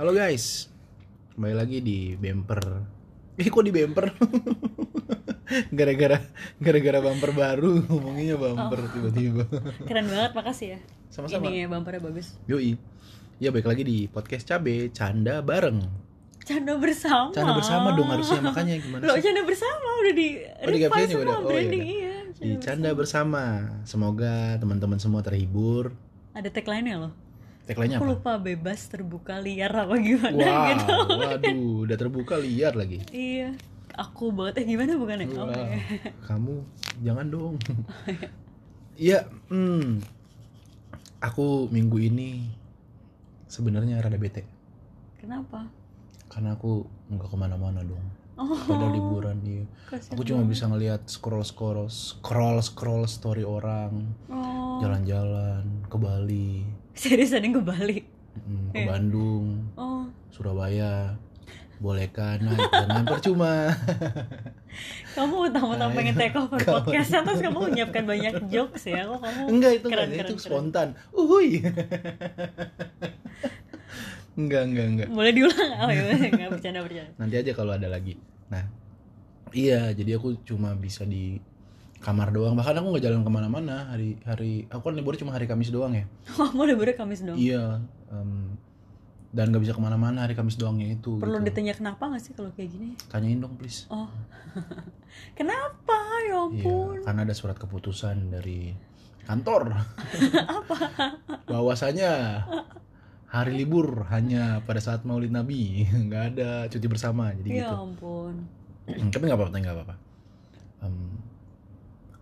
halo guys. Kembali lagi di bumper eh kok di bumper gara-gara gara-gara bumper baru. Ngomonginnya bumper tiba-tiba. Keren banget makasih ya. Sama-sama. Ini ya bumpernya bagus. Yoi. Ya baik lagi di podcast cabe canda bareng. Canda bersama. Canda bersama dong harusnya makanya gimana lo sih? canda bersama udah di Oh, di semua udah. Oh, branding iya. iya di canda bersama. Semoga teman-teman semua terhibur. Ada tagline-nya loh tagline-nya aku apa? lupa bebas terbuka liar apa gimana Wow, gitu. waduh, udah terbuka liar lagi. iya aku banget. Eh gimana bukan ya kamu jangan dong. Iya, hmm, aku minggu ini sebenarnya rada bete. Kenapa? Karena aku nggak ke mana-mana dong. oh Pada liburan iya. kasihan Aku cuma banget. bisa ngelihat scroll scroll scroll scroll story orang. Oh. Jalan-jalan ke Bali, serius ada yang ke Bali mm, ke. Bandung, oh Surabaya. Bolehkah naik dengan percuma? kamu utama-utama pengen take over kamu. podcastnya terus kamu menyiapkan banyak jokes ya kok kamu Enggak itu Keren, enggak, keren, itu keren. spontan. Uhuy. enggak, enggak, enggak. boleh diulang oh ya nggak bercanda bercanda Nanti aja kalau ada lagi. Nah, iya, jadi aku cuma bisa di kamar doang. Bahkan aku nggak jalan ke mana-mana hari hari. Aku kan libur cuma hari Kamis doang ya. oh mau liburnya Kamis dong Iya. em, dan nggak bisa ke mana-mana hari Kamis doangnya itu. perlu gitu. ditanya kenapa nggak sih kalau kayak gini Tanyain dong please. oh kenapa ya ampun Iya, karena ada surat keputusan dari kantor. Bahwasanya hari libur hanya pada saat Maulid Nabi, nggak ada cuti bersama, jadi ya gitu. ampun Tapi nggak apa-apa, nggak apa-apa. Em,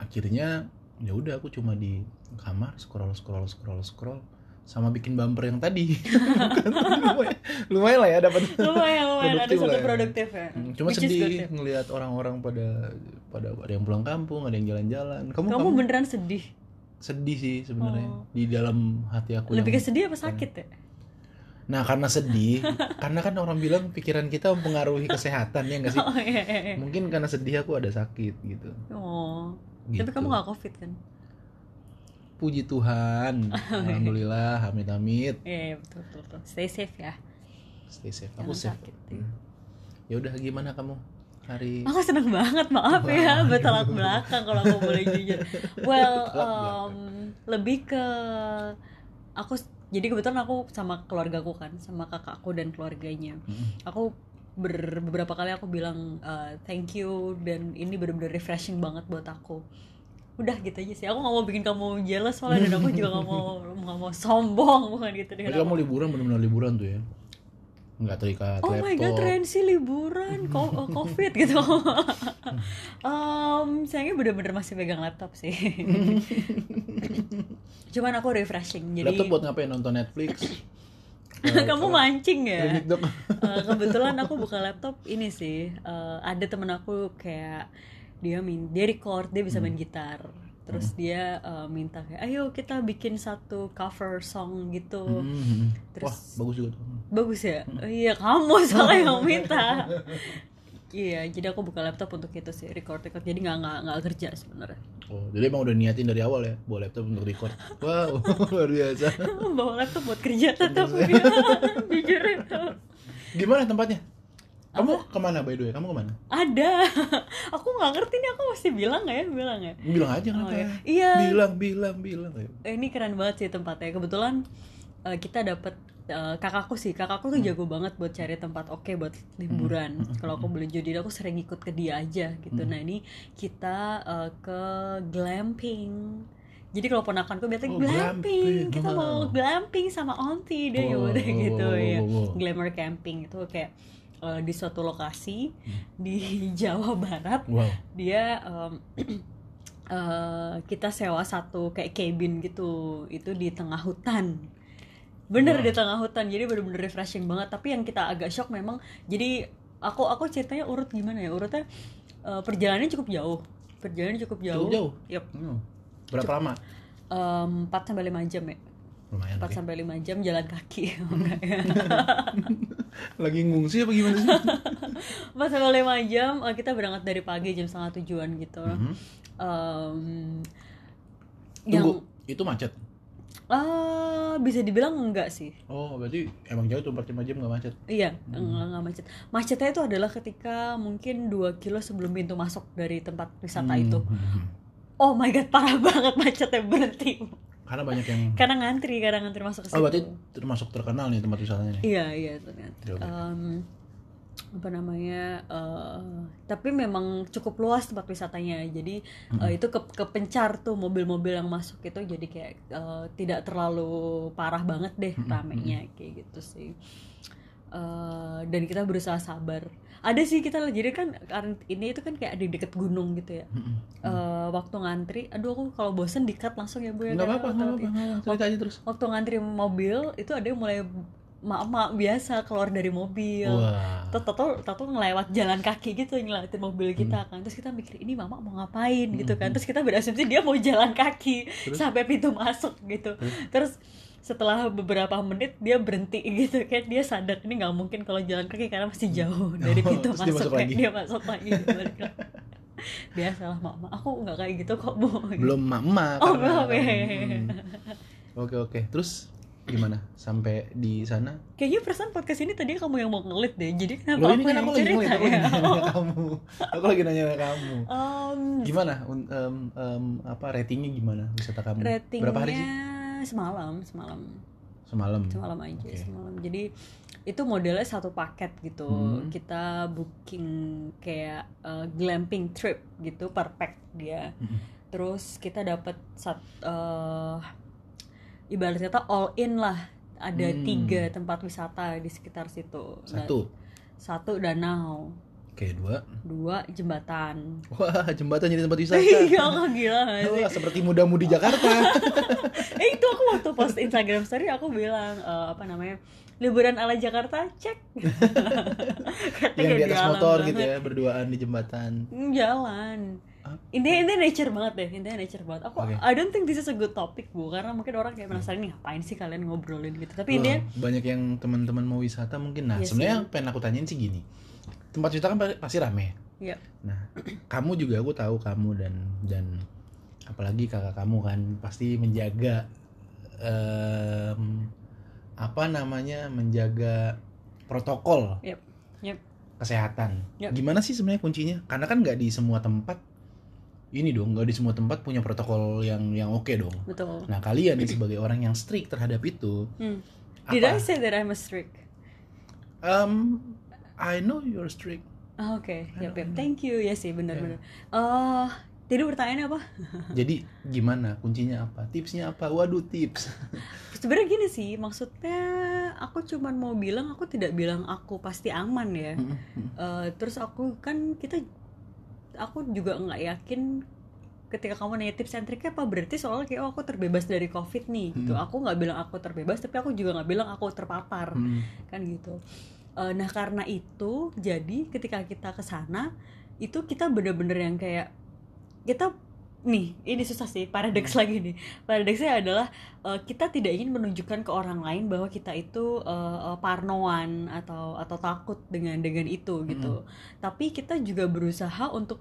akhirnya ya udah aku cuma di kamar scroll scroll scroll scroll sama bikin bumper yang tadi. Bukan, lumayan, lumayan lah ya dapat. lumayan lumayan ada Produktif satu ya. produktif ya Hmm, Cuma Which sedih ya. ngelihat orang-orang pada pada ada yang pulang kampung, ada yang jalan-jalan. Kamu, kamu kamu beneran sedih sedih sih sebenarnya Oh. di dalam hati aku lebih yang- ke sedih apa sakit ya nah karena sedih karena kan orang bilang pikiran kita mempengaruhi kesehatan ya nggak sih oh iya, iya, iya. mungkin karena sedih aku ada sakit gitu, oh Gitu. tapi kamu gak covid kan puji Tuhan alhamdulillah amit amit iya iya, betul betul, betul. stay safe ya stay safe aku Jangan safe sakit, Hmm. ya udah gimana kamu hari Aku seneng banget, maaf ya, bertolak belakang kalau aku boleh jujur. Well, um, lebih ke aku jadi kebetulan aku sama keluargaku kan, sama kakakku dan keluarganya. Mm. Aku ber- beberapa kali aku bilang uh, thank you dan ini bener-bener refreshing banget buat aku. Udah gitu aja sih. Aku gak mau bikin kamu jealous soalnya dan aku juga gak mau gak mau sombong bukan gitu deh. Kamu liburan benar-benar liburan tuh ya nggak terikat Oh my god, laptop Rensi liburan, oh, covid gitu. um, sayangnya bener-bener masih pegang laptop sih. Cuman aku refreshing, jadi laptop buat ngapain nonton Netflix kamu mancing ya. Eh, kebetulan aku buka laptop ini sih, eh, ada temen aku kayak dia min dia record, dia bisa main gitar. Terus dia eh, minta kayak, ayo kita bikin satu cover song gitu. Hmm. Terus- wah bagus juga tuh Bagus ya? Iya kamu soalnya yang minta. Iya, jadi aku buka laptop untuk itu sih record record. Jadi nggak nggak nggak kerja sebenarnya. Oh, jadi emang udah niatin dari awal ya, bawa laptop untuk record. Wow, luar biasa. Bawa laptop buat kerja tetap jujur itu. Gimana tempatnya? Kamu ke mana by the way? Kamu ke mana? Ada. aku nggak ngerti nih aku mesti bilang nggak ya bilang ya. Bilang aja Oh, kenapa? iya. Iya. Bilang, bilang, bilang. Eh, Ini keren banget sih tempatnya. Kebetulan eh, kita dapat eh, kakakku sih. Kakakku tuh jago banget buat cari tempat oke buat liburan. Kalau aku beli jadi aku sering ikut ke dia aja gitu. Nah ini kita eh, ke glamping. Jadi kalau ponakanku biasanya Oh, glamping. glamping. Kita mau glamping sama auntie deh Wow, yaudah gitu wow, ya. wow, wow. Glamour camping itu kayak eh, di suatu lokasi di Jawa Barat Wow. dia em, eh, kita sewa satu kayak cabin gitu itu di tengah hutan bener Wah. di tengah hutan jadi bener-bener refreshing banget tapi yang kita agak shock memang jadi aku aku ceritanya urut gimana ya urutnya eh, perjalanannya cukup jauh perjalanannya cukup jauh Cukup jauh? Yup. Hmm. Berapa lama? Em, 4 sampai 5 jam ya Lumayan. 4 oke. sampai 5 jam jalan kaki. Lagi ngungsi apa gimana sih? 4 sampai 5 jam eh, kita berangkat dari pagi jam setengah tujuan gitu Mhm. Em, Tunggu, itu macet. Eh, bisa dibilang enggak sih Oh, berarti emang jauh tuh 4-5 jam nggak macet. Iya, enggak, enggak macet. Macetnya itu adalah ketika mungkin 2 kilo sebelum pintu masuk dari tempat wisata Hmm, itu. hmm, hmm. Oh my god, parah banget macetnya berhenti. Karena banyak yang Karena ngantri, karena ngantri masuk ke situ. Oh, berarti termasuk terkenal nih tempat wisatanya nih. Iya, iya ternyata. Em, apa namanya? eh, tapi memang cukup luas tempat wisatanya. Jadi eh, itu ke kepencar tuh mobil-mobil yang masuk itu jadi kayak eh, tidak terlalu parah banget deh ramenya kayak gitu sih. Eh, dan kita berusaha sabar. Ada sih kita jadi kan ini itu kan kayak di deket gunung gitu ya. Mm-mm. Eh, waktu ngantri, aduh aku kalau bosen dikat langsung ya bu ya. Nggak kan? apa-apa, Waktu apa-apa. Cerita aja terus. Waktu ngantri mobil itu ada yang mulai mak-mak biasa keluar dari mobil. Tuh, tuh ngelewat jalan kaki gitu ngeliatin mobil kita kan. Terus kita mikir ini mama mau ngapain? gitu kan. Terus kita berasumsi dia mau jalan kaki sampai pintu masuk gitu. Terus? Setelah beberapa menit dia berhenti gitu kan. Dia sadar ini nggak mungkin kalau jalan kaki karena masih jauh dari Oh, pintu terus dia masuk masuk kayak lagi. dia masuk lagi. Gitu. Biasalah mama aku nggak kayak gitu kok bu. Belum emak Oh, belum, ya. Oke, oke. Terus gimana sampai di sana? kayaknya perasaan podcast ini tadi kamu yang mau ngelit deh jadi kenapa Loh, aku ini kan yang aku lagi ngeliat, aku ya lagi nanya kamu. Aku lagi nanya kamu. Em, Gimana em, em, apa ratingnya gimana wisata kamu? ratingnya Berapa hari sih? semalam semalam Semalam. semalam aja Oke. semalam jadi itu modelnya satu paket gitu Hmm. kita booking kayak uh, glamping trip gitu per pack dia Mm-mm. terus kita dapat sat uh, ibarat kata all in lah ada Hmm. tiga tempat wisata di sekitar situ Satu. satu danau Oke, dua. dua jembatan Wah, jembatan jadi tempat wisata. iya kok gila gak sih Wah, seperti muda-mudi Jakarta. eh itu aku waktu post Instagram story aku bilang eh, apa namanya liburan ala Jakarta cek yang di atas motor banget. gitu ya, berduaan di jembatan. Hmm, jalan Intinya intinya nature banget deh intinya nature banget aku Oke. I don't think this is a good topic bu karena mungkin orang kayak penasaran nih ngapain sih kalian ngobrolin gitu tapi Wah, banyak yang teman-teman mau wisata mungkin. Nah, Iya sebenarnya pengen aku tanyain sih gini. Tempat wisata kan pa- pasti rame. ya Nah, kamu juga aku tahu kamu dan dan apalagi kakak kamu kan pasti menjaga em, apa namanya menjaga protokol Yep, yep. kesehatan. Yep. Gimana sih sebenarnya kuncinya? Karena kan nggak di semua tempat ini dong, nggak di semua tempat punya protokol yang yang oke dong. betul Nah kalian nih sebagai orang yang strict terhadap itu, hmm. apa? did I say that I'm a strict Um, I know you're strict. Ah, oke yep, Hmm. yep. thank you ya sih benar-benar eh jadi pertanyaannya apa Jadi gimana? Kuncinya apa? Tipsnya apa? Waduh tips. sebenarnya gini sih maksudnya aku cuman mau bilang aku tidak bilang aku pasti aman ya Eh, terus aku kan kita aku juga nggak yakin ketika kamu nanya tips and triknya apa berarti soalnya kayak oh aku terbebas dari covid nih gitu. Hmm. aku nggak bilang aku terbebas tapi aku juga nggak bilang aku terpapar Hmm. kan gitu. Eh, nah karena itu jadi ketika kita ke sana itu kita bener-bener yang kayak kita nih ini susah sih paradoks lagi nih. Paradoksnya adalah eh, kita tidak ingin menunjukkan ke orang lain bahwa kita itu eh, parnoan atau atau takut dengan dengan itu gitu. Tapi kita juga berusaha untuk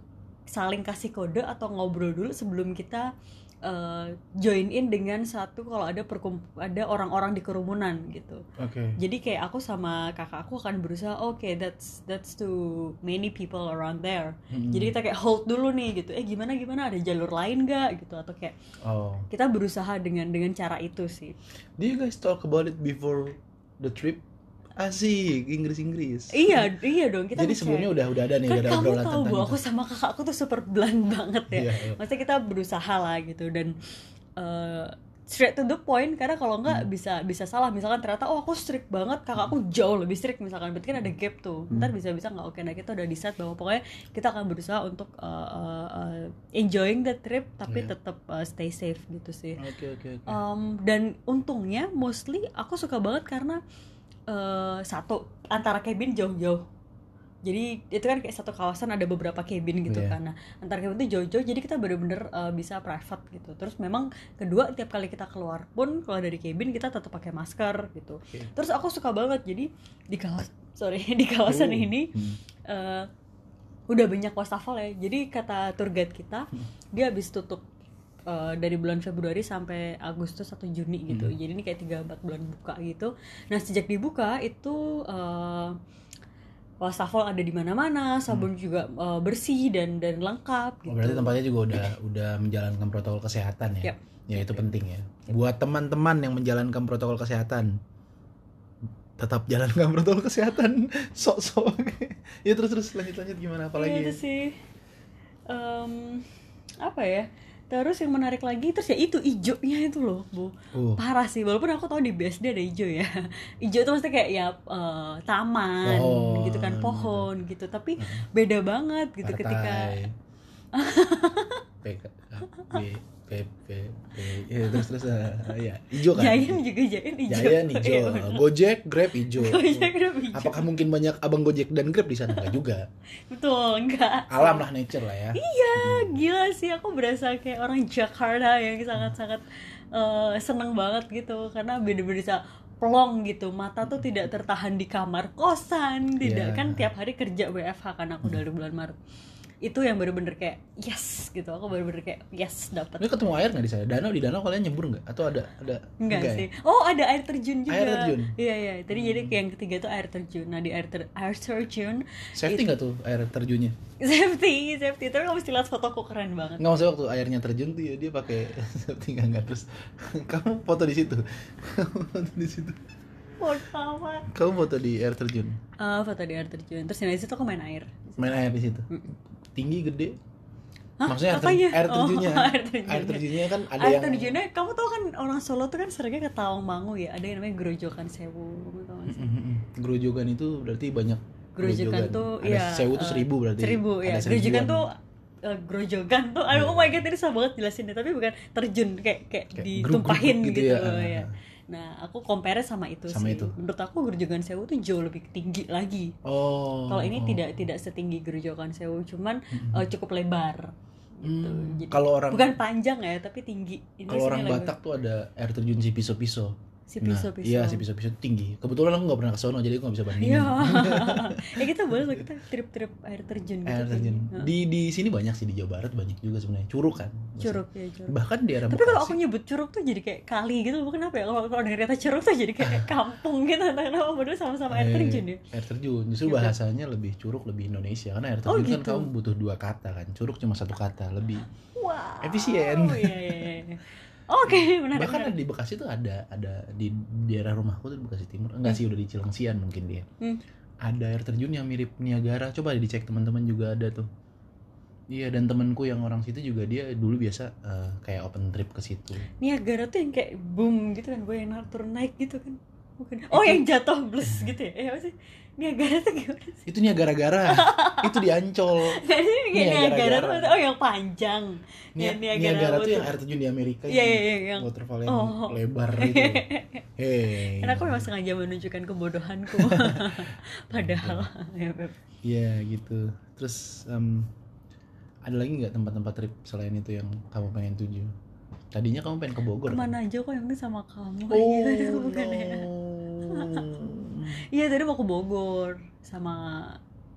saling kasih kode atau ngobrol dulu sebelum kita eh, join in dengan satu kalau ada perkum ada orang-orang di kerumunan gitu Oke. jadi kayak aku sama kakak aku akan berusaha oke that's that's too many people around there Hmm. jadi kita kayak hold dulu nih gitu eh gimana gimana ada jalur lain gak gitu atau kayak Oh. kita berusaha dengan dengan cara itu sih Do you guys talk about it before the trip? Asik, Inggris-Inggris. iya iya dong kita Jadi ngecek. sebelumnya udah udah ada nih kan ada kamu obrolan tahu tentang bu aku sama kakak aku tuh super blunt banget ya Iya, iya. maksudnya kita berusaha lah gitu dan eh, straight to the point karena kalau nggak Hmm. bisa bisa salah misalkan ternyata oh aku strict banget kakak aku jauh lebih strict misalkan berarti kan ada gap tuh Hmm. ntar bisa bisa nggak oke nah kita udah decide bahwa pokoknya kita akan berusaha untuk eh, eh, enjoying the trip tapi Iya. tetap eh, stay safe gitu sih Oke oke oke. Um, dan untungnya mostly aku suka banget karena eh, satu antara cabin jauh-jauh jadi itu kan kayak satu kawasan ada beberapa cabin gitu kan nah antara cabin itu jauh-jauh jadi kita bener-bener eh, bisa private gitu terus memang kedua tiap kali kita keluar pun kalau dari cabin kita tetap pakai masker gitu Oke. terus aku suka banget jadi di kawasan sorry di kawasan Oh. ini Hmm. eh, udah banyak wastafel ya jadi kata tour guide kita Hmm. dia habis tutup eh, dari bulan Februari sampai Agustus atau Juni gitu. Hmm. Jadi ini kayak tiga empat bulan buka gitu. Nah sejak dibuka itu eh, wastafel ada di mana-mana, sabun juga eh, bersih dan dan lengkap gitu. Oh, berarti tempatnya juga udah udah menjalankan protokol kesehatan ya. Yap. Ya itu penting ya. Buat teman-teman yang menjalankan protokol kesehatan, tetap jalankan protokol kesehatan. Sok-sok. ya terus terus lanjut lanjut gimana apalagi? Iya, itu sih Em, apa ya? Terus yang menarik lagi terus ya itu ijonya itu loh, Bu. Uh, Parah sih, walaupun aku tahu di BSD ada ijo ya. Ijo itu maksudnya kayak ya eh, taman Pohon, gitu kan, pohon gitu. Tapi beda banget gitu ketika partai. B, P, P, P, ya terus terus eh, ya hijau kan? Giant juga Giant ijo. Giant hijau, Iya. Gojek, Grab hijau. Gojek kenapa ijo? Apakah mungkin banyak abang Gojek dan Grab di sana? Enggak juga. Betul, enggak. Alam lah nature lah ya. Iya, gila sih aku berasa kayak orang Jakarta yang sangat-sangat eh, seneng banget gitu karena bener-bener bisa plong gitu mata tuh tidak tertahan di kamar kosan tidak Iya. kan tiap hari kerja WFH kan aku dari bulan Maret itu yang bener-bener kayak yes gitu aku bener-bener kayak yes dapat Ini ketemu air nggak di sana? Danau di danau kalian nyebur nggak? Atau ada ada enggak ya? sih oh ada air terjun juga Air terjun? iya iya tadi jadi kayak yang ketiga tuh air terjun nah di air ter air terjun Safety nggak tuh air terjunnya? safety safety tapi kamu mesti lihat fotoku keren banget Nggak maksudnya waktu airnya terjun tuh ya dia pakai safety nggak nggak terus. Kamu foto di situ. Kamu foto di situ. foto apa Kamu foto di air terjun. Eh, foto di air terjun terus dari situ aku main air Main air di situ. Tinggi gede. Hah? Maksudnya air, ter- Apanya? air terjunnya. Oh, air terjunnya. Air terjunnya kan ada air yang terjunnya kamu tau kan orang Solo tuh kan seringnya ke Tawangmangu ya ada yang namanya Grojogan Sewu kamu tau? Mm-mm. Grojogan itu berarti banyak Grojogan tuh ada ya sewu tuh eh, seribu berarti seribu ya Grojogan tuh eh, Grojogan tuh aduh oh my god ini susah banget jelasinnya tapi bukan terjun kayak kayak, Kayak ditumpahin gitu, gitu ya. loh, ya. Nah, aku compare sama itu Sama sih. itu. Menurut aku Grojogan Sewu tuh jauh lebih tinggi lagi. oh Kalau ini oh. tidak tidak setinggi Grojogan Sewu, cuman eh, cukup lebar. Gitu. Hmm, kalau orang bukan panjang ya, tapi tinggi. Kalau orang. Batak tuh ada air terjun si piso-piso si Nah, piso-piso. iya si piso-piso tuh tinggi kebetulan aku nggak pernah ke sono jadi aku nggak bisa bandingin Iya. ya kita boleh kita trip-trip air terjun gitu. air terjun di di sini banyak sih di Jawa Barat banyak juga sebenarnya curug kan Curug ya curug. bahkan di daerah Tapi kalau aku nyebut curug tuh jadi kayak kali gitu, bukan apa ya? Kalau kalau dari kata curug tuh jadi kayak kampung gitu, kenapa padahal sama-sama air Eh, terjun ya. air terjun justru Gitu. bahasanya lebih curug lebih Indonesia karena air Oh, terjun kan gitu. kamu butuh dua kata kan curug cuma satu kata lebih Wow. Efisien. Iya iya iya. Oke, menarik. bahkan menarik. di Bekasi tuh ada ada di daerah rumahku tuh di Bekasi Timur enggak sih udah di Cilengsian mungkin dia Hmm. ada air terjun yang mirip Niagara coba dicek teman-teman juga ada tuh iya dan temanku yang orang situ juga dia dulu biasa eh, kayak open trip ke situ Niagara tuh yang kayak boom gitu kan, gue yang naik turun naik gitu kan. Bukan. Oh, yang jatuh blus gitu ya. Eh, apa sih? Niagara tuh gimana sih? itu Niagara-gara itu di Ancol Jadi kayak Niagara tuh oh yang panjang. Nia- Ya, Niagara, tuh yang air terjun di Amerika Iya, iya, iya, waterfall yang Oh. lebar gitu hei Karena aku memang sengaja menunjukkan kebodohanku. Padahal ya. Iya gitu. Terus em, ada lagi nggak tempat-tempat trip selain itu yang kamu pengen tuju? Tadinya kamu pengen ke Bogor. kan? ke mana aja kok yang ini sama kamu Oh, Iya, bukan ya? Iya tadi mau ke Bogor sama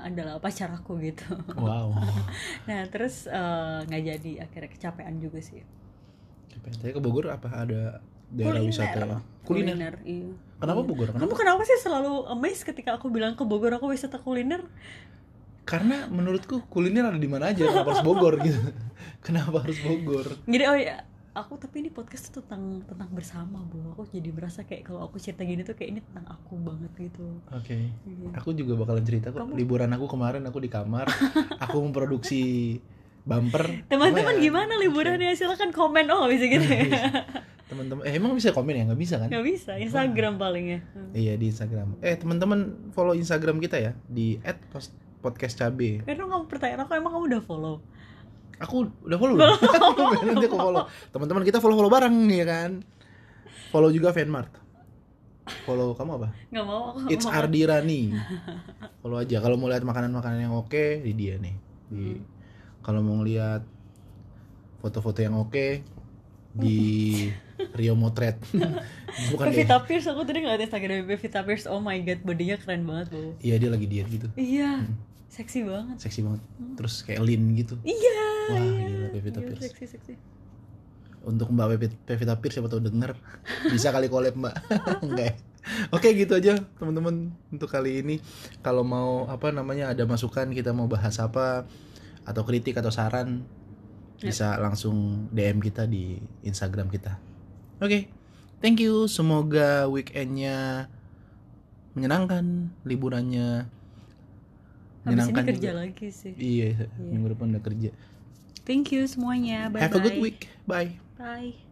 adalah pacar aku gitu. wow. Nah terus eh, nggak jadi akhirnya kecapean juga sih. Tapi ke Bogor apa ada daerah wisata? ya? Kuliner. iya. Kenapa Bogor? Kamu Kenapa? kenapa sih selalu amazed ketika aku bilang ke Bogor aku wisata kuliner? Karena menurutku kuliner ada di mana aja. Kenapa harus Bogor gitu? Kenapa harus Bogor? Jadi oh ya aku tapi ini podcast tuh tentang tentang bersama bu. Aku jadi merasa kayak kalau aku cerita gini tuh kayak ini tentang aku banget gitu. Oke. Iya. Aku juga bakalan cerita kok. Kamu- Liburan aku kemarin aku di kamar. aku memproduksi bumper. Teman-teman ya? gimana liburannya? Silakan komen. Oh bisa gitu ya? teman-teman eh emang bisa komen ya nggak bisa kan Nggak bisa. Instagram paling ya. iya di Instagram eh teman-teman follow Instagram kita ya di @podcastcabe Karena kamu pertanyaan aku emang kamu udah follow? Aku udah follow belum nanti aku follow. Teman-teman kita follow follow bareng ya kan? Follow juga Fanmart follow kamu apa? Nggak mau aku. It's mau. Ardi Rani follow aja. Kalau mau lihat makanan-makanan yang oke di dia nih. Di kalau mau lihat foto-foto yang oke di Rio Motret. Bukan Pevita Pierce aku tadi ngeliat Instagram Pevita Pierce oh my god bodinya keren banget loh. Iya dia lagi diet gitu. Iya seksi banget. Seksi banget. Terus kayak lean gitu. Iya Wah, iya gila, Pevita Gila, Pierce. seksi seksi untuk Mbak Pevi- Pevita Pierce siapa tahu denger bisa kali collab Mbak enggak ya? Oke gitu aja teman-teman untuk kali ini kalau mau apa namanya ada masukan kita mau bahas apa atau kritik atau saran bisa langsung DM kita di Instagram kita. Oke, thank you. Semoga weekendnya menyenangkan, liburannya habis ini menyenangkan kerja juga. lagi sih Iya, minggu depan udah kerja. Thank you semuanya bye Have a good bye week. Bye. bye